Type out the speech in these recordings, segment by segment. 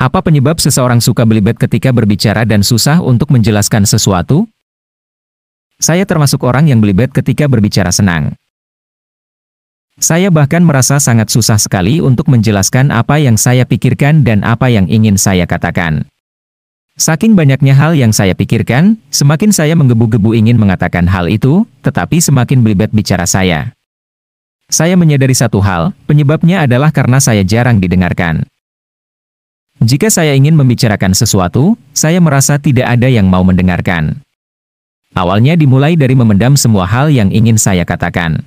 Apa penyebab seseorang suka belibet ketika berbicara dan susah untuk menjelaskan sesuatu? Saya termasuk orang yang belibet ketika berbicara senang. Saya bahkan merasa sangat susah sekali untuk menjelaskan apa yang saya pikirkan dan apa yang ingin saya katakan. Saking banyaknya hal yang saya pikirkan, semakin saya menggebu-gebu ingin mengatakan hal itu, tetapi semakin belibet bicara saya. Saya menyadari satu hal, penyebabnya adalah karena saya jarang didengarkan. Jika saya ingin membicarakan sesuatu, saya merasa tidak ada yang mau mendengarkan. Awalnya dimulai dari memendam semua hal yang ingin saya katakan.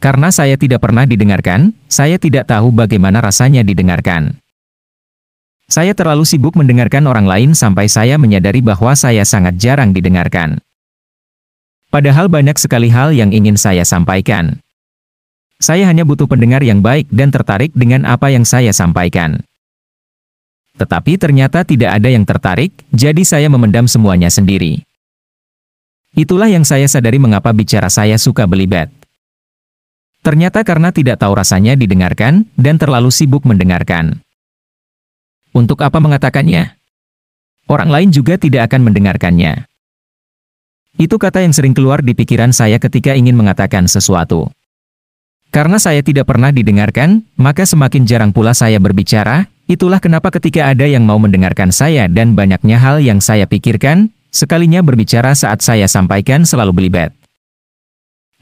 Karena saya tidak pernah didengarkan, saya tidak tahu bagaimana rasanya didengarkan. Saya terlalu sibuk mendengarkan orang lain sampai saya menyadari bahwa saya sangat jarang didengarkan. Padahal banyak sekali hal yang ingin saya sampaikan. Saya hanya butuh pendengar yang baik dan tertarik dengan apa yang saya sampaikan. Tetapi ternyata tidak ada yang tertarik, jadi saya memendam semuanya sendiri. Itulah yang saya sadari mengapa bicara saya suka belibet. Ternyata karena tidak tahu rasanya didengarkan, dan terlalu sibuk mendengarkan. Untuk apa mengatakannya? Orang lain juga tidak akan mendengarkannya. Itu kata yang sering keluar di pikiran saya ketika ingin mengatakan sesuatu. Karena saya tidak pernah didengarkan, maka semakin jarang pula saya berbicara, Itulah kenapa ketika ada yang mau mendengarkan saya dan banyaknya hal yang saya pikirkan, sekalinya berbicara saat saya sampaikan selalu belibet.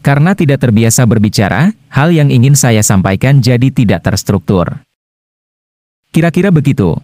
Karena tidak terbiasa berbicara, hal yang ingin saya sampaikan jadi tidak terstruktur. Kira-kira begitu.